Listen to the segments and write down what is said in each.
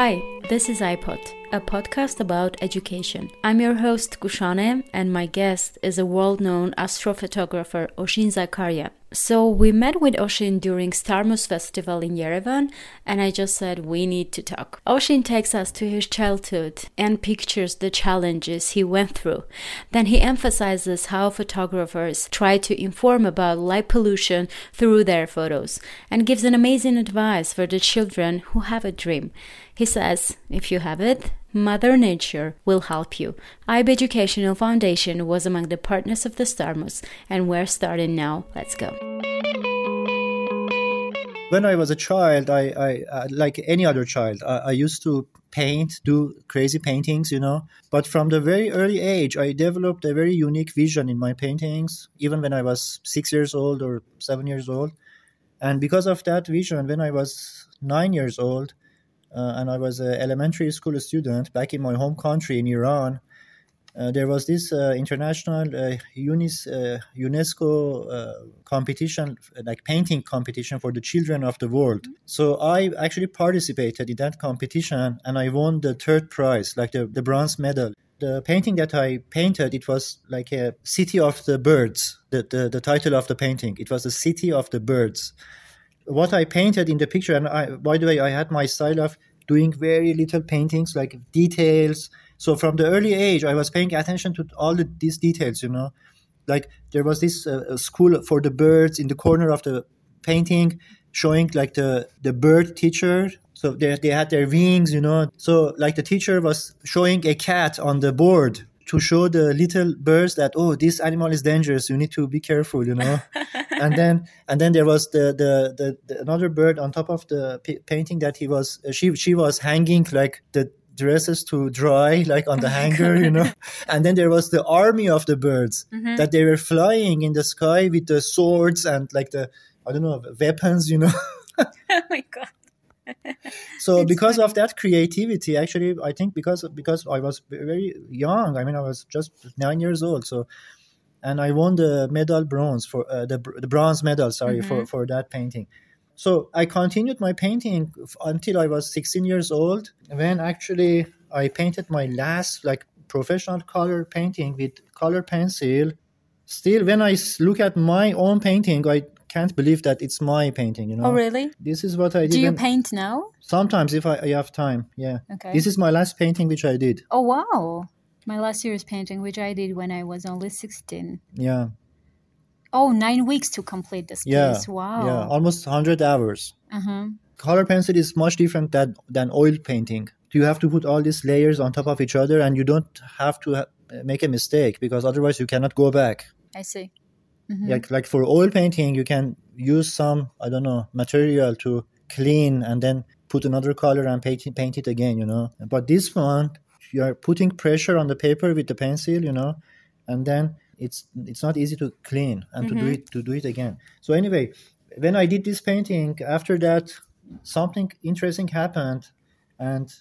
Hi, this is iPod, a podcast about education. I'm your host Kushane, and my guest is a world known astrophotographer Oshin Zakarian. So we met with Oshin during Starmus Festival in Yerevan, and I just said we need to talk. Oshin takes us to his childhood and pictures the challenges he went through. Then he emphasizes how photographers try to inform about light pollution through their photos, and gives an amazing advice for the children who have a dream. He says, if you have it, Mother Nature will help you. IB Educational Foundation was among the partners of the Starmus, and we're starting now. Let's go. When I was a child, I, I uh, like any other child, I, I used to paint, do crazy paintings, you know. But from the very early age, I developed a very unique vision in my paintings, even when I was six years old or seven years old. And because of that vision, when I was nine years old, uh, and I was an elementary school student back in my home country in Iran. Uh, there was this uh, international uh, uh, UNESCO uh, competition, like painting competition for the children of the world. So I actually participated in that competition and I won the third prize, like the, the bronze medal. The painting that I painted, it was like a city of the birds, the, the, the title of the painting. It was a city of the birds what I painted in the picture, and I, by the way, I had my style of doing very little paintings, like details. So from the early age, I was paying attention to all the, these details. You know, like there was this uh, school for the birds in the corner of the painting, showing like the the bird teacher. So they they had their wings, you know. So like the teacher was showing a cat on the board to show the little birds that oh this animal is dangerous you need to be careful you know? And then and then there was the, the, the, the another bird on top of the p- painting that he was uh, she she was hanging like the dresses to dry like on the hanger you know? And then there was the army of the birds mm-hmm. that they were flying in the sky with the swords and like the i don't know weapons you know? Oh my god so it's because funny. of that creativity actually i think because because i was very young i mean i was just nine years old so and i won the medal bronze for uh, the, the bronze medal sorry mm-hmm. for for that painting so i continued my painting until i was 16 years old when actually i painted my last like professional color painting with color pencil still when i look at my own painting i can't believe that it's my painting. You know. Oh, really? This is what I did. Do you paint now? Sometimes, if I, I have time. Yeah. Okay. This is my last painting, which I did. Oh wow! My last year's painting, which I did when I was only sixteen. Yeah. Oh, nine weeks to complete this yeah, piece. Wow. Yeah, almost hundred hours. Uh-huh. Color pencil is much different than than oil painting. Do you have to put all these layers on top of each other, and you don't have to ha- make a mistake because otherwise you cannot go back. I see. Mm-hmm. Like like for oil painting, you can use some I don't know material to clean and then put another color and paint it, paint it again. You know, but this one you are putting pressure on the paper with the pencil. You know, and then it's it's not easy to clean and mm-hmm. to do mm-hmm. it to do it again. So anyway, when I did this painting, after that something interesting happened, and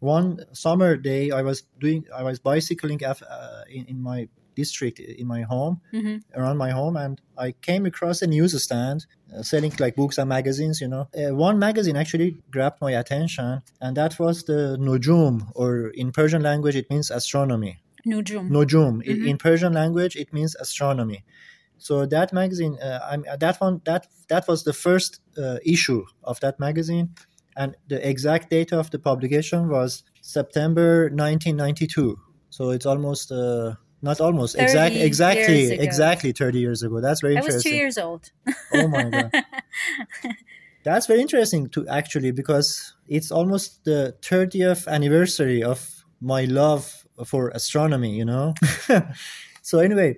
one summer day I was doing I was bicycling uh, in, in my district in my home, mm-hmm. around my home, and I came across a newsstand uh, selling like books and magazines. You know, uh, one magazine actually grabbed my attention, and that was the Nujum, or in Persian language it means astronomy. Nujum. Nujum. Mm-hmm. In Persian language it means astronomy. So that magazine, uh, that one, that that was the first uh, issue of that magazine, and the exact date of the publication was September 1992. So it's almost uh, not almost. Exactly exactly exactly 30 years ago. That's very interesting i was two years old. Oh my god. That's very interesting to actually because it's almost the 30th anniversary of my love for astronomy you know? So anyway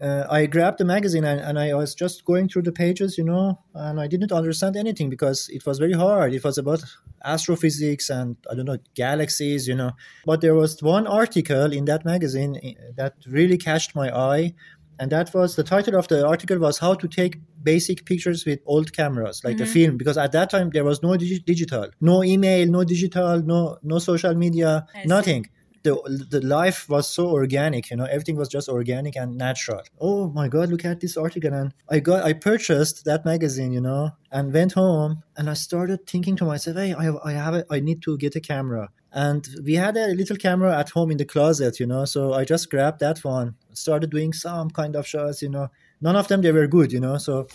uh, I grabbed the magazine and, and, I was just going through the pages, you know, and I didn't understand anything because it was very hard. It was about astrophysics and I don't know galaxies, you know. But there was one article in that magazine eh, that really catched my eye, and that was the title of the article was how to take basic pictures with old cameras, like mm-hmm. the film, because at that time there was no digi- digital, no email, no digital, no no social media, nothing. The the life was so organic you know everything was just organic and natural. Oh my god look at this article. And i got i purchased that magazine you know and went home and i started thinking to myself hey i have i have a, i need to get a camera. And we had a little camera at home in the closet you know so i just grabbed that one started doing some kind of shots you know. None of them they were good you know so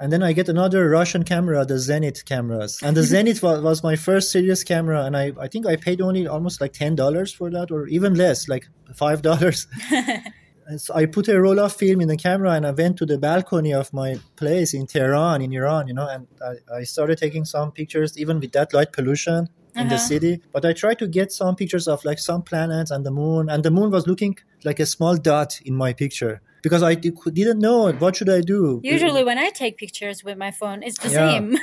and then I get another Russian camera, the Zenit cameras. And the Zenit was, was my first serious camera. And I, I think I paid only almost like $10 for that or even less, like $5. so I put a roll of film in the camera and I went to the balcony of my place in Tehran, in Iran, you know, and I, I started taking some pictures, even with that light pollution in uh-huh. the city. But I tried to get some pictures of like some planets and the moon. And the moon was looking like a small dot in my picture because I didn't know what should I do. Usually, when I take pictures with my phone, it's the yeah. same.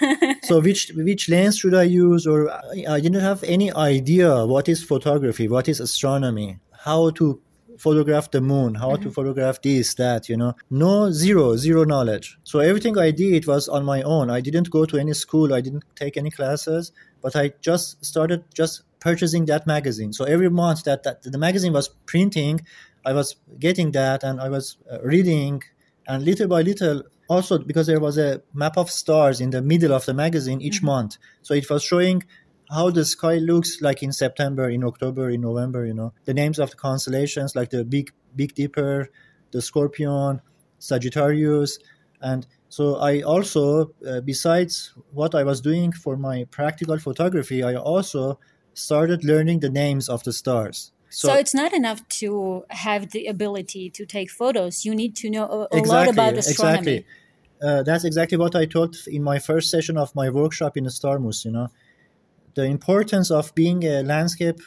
so which which lens should I use? Or I didn't have any idea what is photography, what is astronomy, how to photograph the moon, how mm-hmm. to photograph this, that, you know. No, zero, zero knowledge. So everything I did was on my own. I didn't go to any school, I didn't take any classes, but I just started just purchasing that magazine. So every month that, that the magazine was printing, I was getting that and I was uh, reading, and little by little, also because there was a map of stars in the middle of the magazine each mm-hmm. month. So it was showing how the sky looks like in September, in October, in November, you know, the names of the constellations like the Big Big Dipper, the Scorpion, Sagittarius, and so I also, uh, besides what I was doing for my practical photography, I also started learning the names of the stars. So, so, it's not enough to have the ability to take photos. You need to know a, a exactly, lot about astronomy. Exactly. Uh, that's exactly what I taught in my first session of my workshop in Starmus. You know, the importance of being a landscape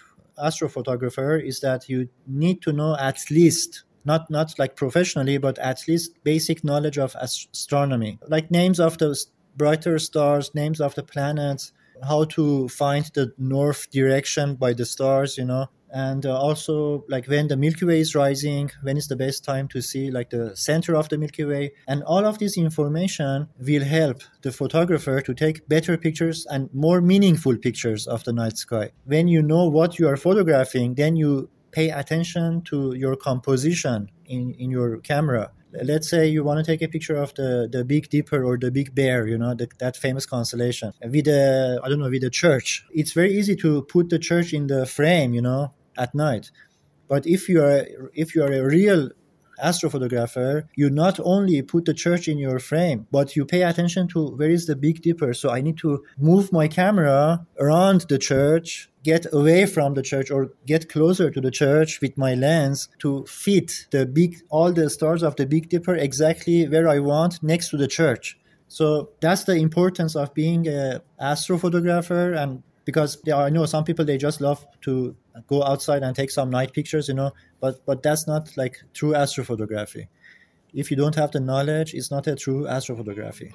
astrophotographer is that you need to know at least not not like professionally, but at least basic knowledge of astronomy, like names of the brighter stars, names of the planets, how to find the north direction by the stars. You know, and uh, also like when the milky way is rising when is the best time to see like the center of the milky way? And all of this information will help the photographer to take better pictures and more meaningful pictures of the night sky. When you know what you are photographing then you pay attention to your composition in, in your camera. Let's say you want to take a picture of the, the big dipper or the big bear you know the, that famous constellation. With a i don't know with a church. It's very easy to put the church in the frame you know at night. But if you are if you are a real astrophotographer, you not only put the church in your frame, but you pay attention to where is the Big Dipper. So I need to move my camera around the church, get away from the church, or get closer to the church with my lens to fit the big all the stars of the Big Dipper exactly where I want next to the church. So that's the importance of being a astrophotographer and because there are, I know some people they just love to go outside and take some night pictures, you know, but but that's not like true astrophotography. If you don't have the knowledge, it's not a true astrophotography.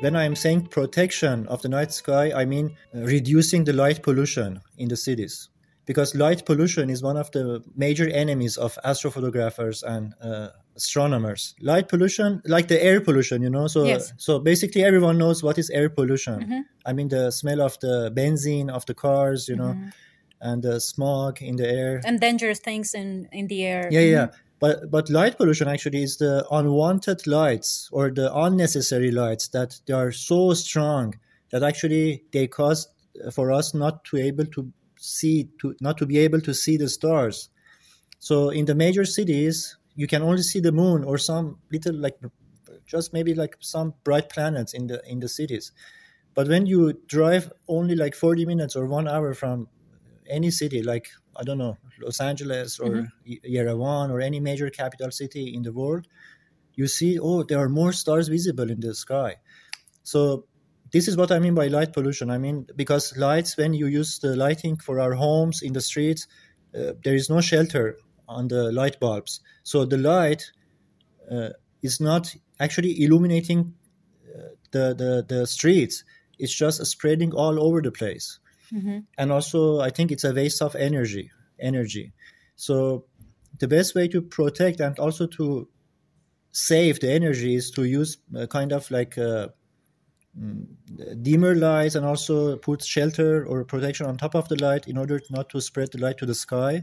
When I'm saying protection of the night sky, I mean reducing the light pollution in the cities because light pollution is one of the major enemies of astrophotographers and uh, astronomers light pollution like the air pollution you know so yes. so basically everyone knows what is air pollution mm-hmm. i mean the smell of the benzene of the cars you know mm-hmm. and the smog in the air and dangerous things in in the air yeah yeah mm-hmm. but but light pollution actually is the unwanted lights or the unnecessary lights that they are so strong that actually they cause for us not to able to see to not to be able to see the stars so in the major cities you can only see the moon or some little like just maybe like some bright planets in the in the cities. But when you drive only like 40 minutes or one hour from any city like i don't know los angeles or mm-hmm. yerevan or any major capital city in the world you see oh there are more stars visible in the sky. So this is what i mean by light pollution. I mean because lights when you use the lighting for our homes in the streets uh, there is no shelter on the light bulbs. So the light uh, is not actually illuminating uh, the, the, the streets. It's just spreading all over the place. Mm-hmm. And also, I think it's a waste of energy. Energy. So the best way to protect and also to save the energy is to use a kind of like a mm, dimmer lights and also put shelter or protection on top of the light in order not to spread the light to the sky.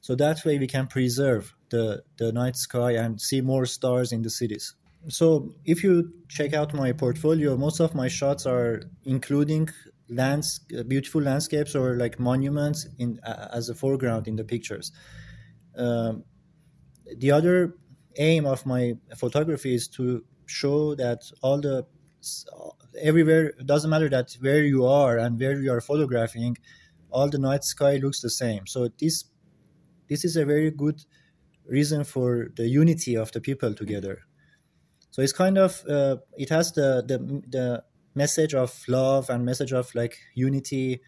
So that way we can preserve the, the night sky and see more stars in the cities. So if you check out my portfolio, most of my shots are including lands, beautiful landscapes or like monuments in as a foreground in the pictures. Um, the other aim of my photography is to show that all the everywhere doesn't matter that where you are and where you are photographing all the night sky looks the same so this this is a very good reason for the unity of the people together. So it's kind of uh, it has the, the the message of love and message of like unity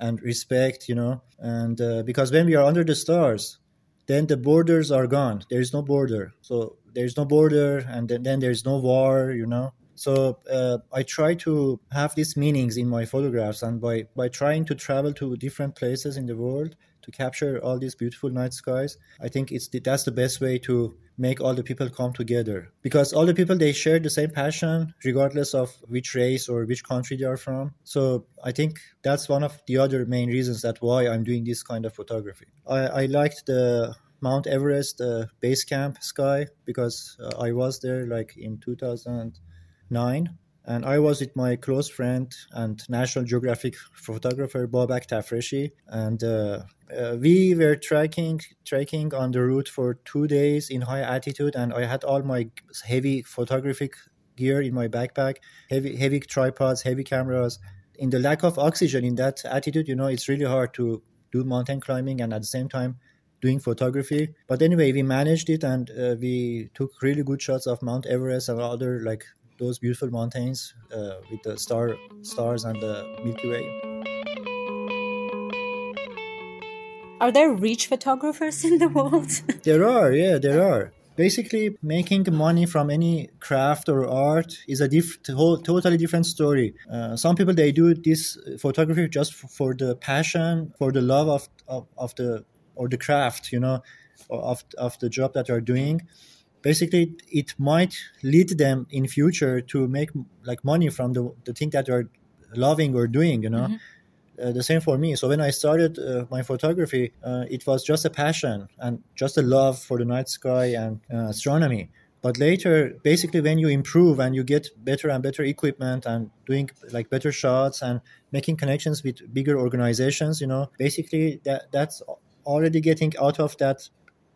and respect you know? And uh, because when we are under the stars then the borders are gone. There is no border. So there's no border and then, then there's no war you know? So uh, i try to have these meanings in my photographs and by by trying to travel to different places in the world to capture all these beautiful night skies i think it's the, that's the best way to make all the people come together. Because all the people they share the same passion regardless of which race or which country they are from. So i think that's one of the other main reasons that why i'm doing this kind of photography. I, I liked the mount everest uh, base camp sky because uh, i was there like in 2009 and I was with my close friend and National Geographic photographer Babak Tafreshi, and uh, uh, we were trekking trekking on the route for two days in high altitude, and I had all my heavy photographic gear in my backpack, heavy heavy tripods, heavy cameras. In the lack of oxygen in that altitude, you know, it's really hard to do mountain climbing and at the same time doing photography. But anyway, we managed it, and uh, we took really good shots of Mount Everest and other like those beautiful mountains uh, with the star stars and the Milky Way. Are there rich photographers in the world? there are, yeah, there are. Basically, making money from any craft or art is a diff- whole, totally different story. Uh, some people they do this photography just for the passion, for the love of, of, of the or the craft, you know, of of the job that they're doing basically it might lead them in future to make like money from the, the thing that they're loving or doing you know? Mm-hmm. uh, the same for me. So when i started uh, my photography uh, it was just a passion and just a love for the night sky and uh, astronomy. But later basically when you improve and you get better and better equipment and doing like better shots and making connections with bigger organizations you know basically that that's already getting out of that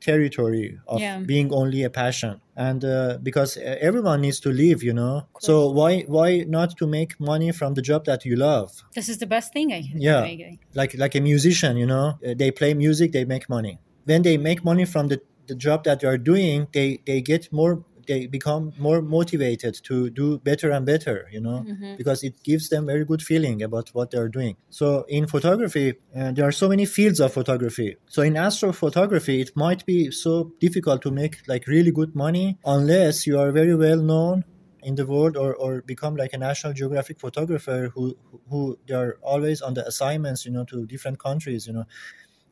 territory of yeah. being only a passion. And uh, because everyone needs to live you know? So why why not to make money from the job that you love? This is the best thing i can yeah. Like like a musician you know? Uh, they play music they make money. When they make money from the the job that they are doing they they get more they become more motivated to do better and better you know mm-hmm. because it gives them very good feeling about what they're doing. So in photography uh, there are so many fields of photography. So in astrophotography it might be so difficult to make like really good money unless you are very well known in the world or, or become like a national geographic photographer who who they are always on the assignments you know to different countries you know.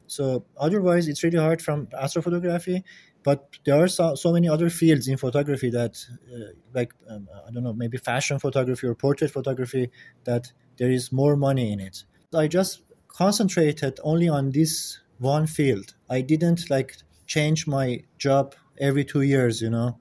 So otherwise it's really hard from astrophotography but there are so, so many other fields in photography that uh, like um, i don't know maybe fashion photography or portrait photography that there is more money in it. I just concentrated only on this one field. I didn't like change my job every two years you know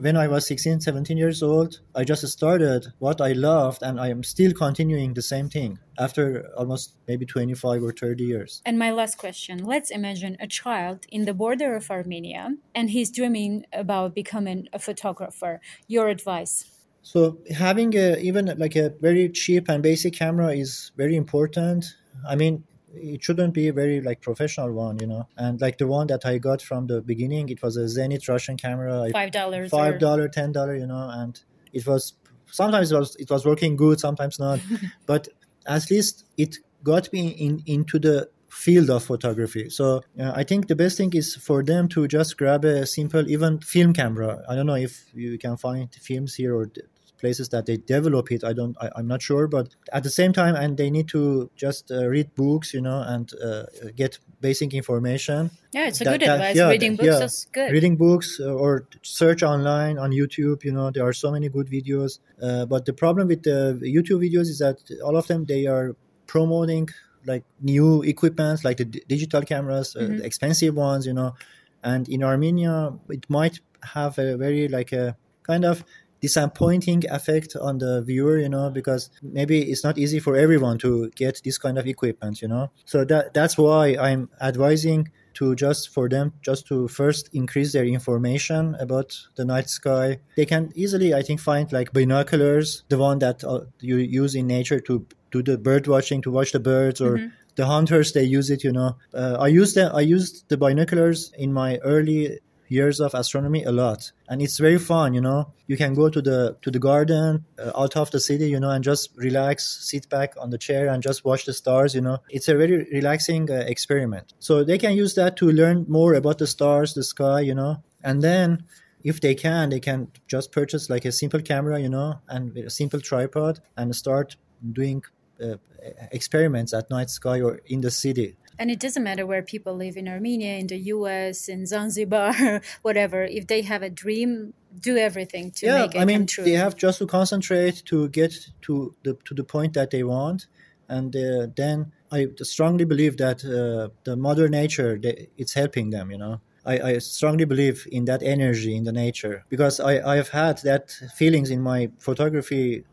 when I was 16, 17 years old, I just started what I loved and I am still continuing the same thing after almost maybe 25 or 30 years. And my last question let's imagine a child in the border of Armenia and he's dreaming about becoming a photographer. Your advice? So having a, even like a very cheap and basic camera is very important. I mean, it shouldn't be a very like professional one you know? And like the one that i got from the beginning it was a Zenit russian camera. Five dollars five dollar ten dollar you know? And it was sometimes it was it was working good sometimes not. But at least it got me in into the field of photography. So uh, i think the best thing is for them to just grab a simple even film camera. I don't know if you can find films here or places that they develop it. I don't, I, am not sure, but at the same time, and they need to just uh, read books, you know, and uh, get basic information. Yeah, it's a that, good that, advice. Yeah, reading books yeah, is good. Reading books uh, or search online on YouTube. You know, there are so many good videos. Uh, but the problem with the YouTube videos is that all of them they are promoting like new equipment, like the d- digital cameras, uh, mm-hmm. expensive ones. You know, and in Armenia, it might have a very like a kind of disappointing effect on the viewer you know because maybe it's not easy for everyone to get this kind of equipment you know. So that that's why i'm advising to just for them just to first increase their information about the night sky. They can easily i think find like binoculars the one that uh, you use in nature to do the bird watching to watch the birds or mm-hmm. the hunters they use it you know. Uh, i used the i used the binoculars in my early years of astronomy a lot. And it's very fun you know? You can go to the to the garden uh, out of the city you know and just relax sit back on the chair and just watch the stars you know? It's a very relaxing uh, experiment. So they can use that to learn more about the stars the sky you know? And then if they can they can just purchase like a simple camera you know and a simple tripod and start doing uh, experiments at night sky or in the city and it doesn't matter where people live in Armenia, in the US, in Zanzibar, whatever. If they have a dream, do everything to yeah, make it I mean, come true. They have just to concentrate to get to the to the point that they want, and uh, then I strongly believe that uh, the mother nature they, it's helping them. You know. I, I, strongly believe in that energy in the nature because I, I have had that feelings in my photography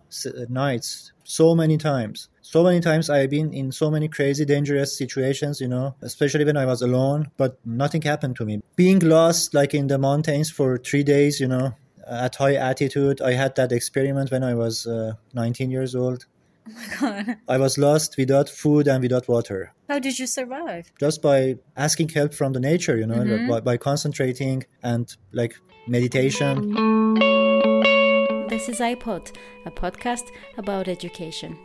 nights so many times so many times I've been in so many crazy, dangerous situations, you know, especially when I was alone, but nothing happened to me. Being lost, like in the mountains for three days, you know, at high altitude, I had that experiment when I was uh, 19 years old. Oh my God. I was lost without food and without water. How did you survive? Just by asking help from the nature, you know, mm-hmm. by, by concentrating and like meditation. This is iPod, a podcast about education.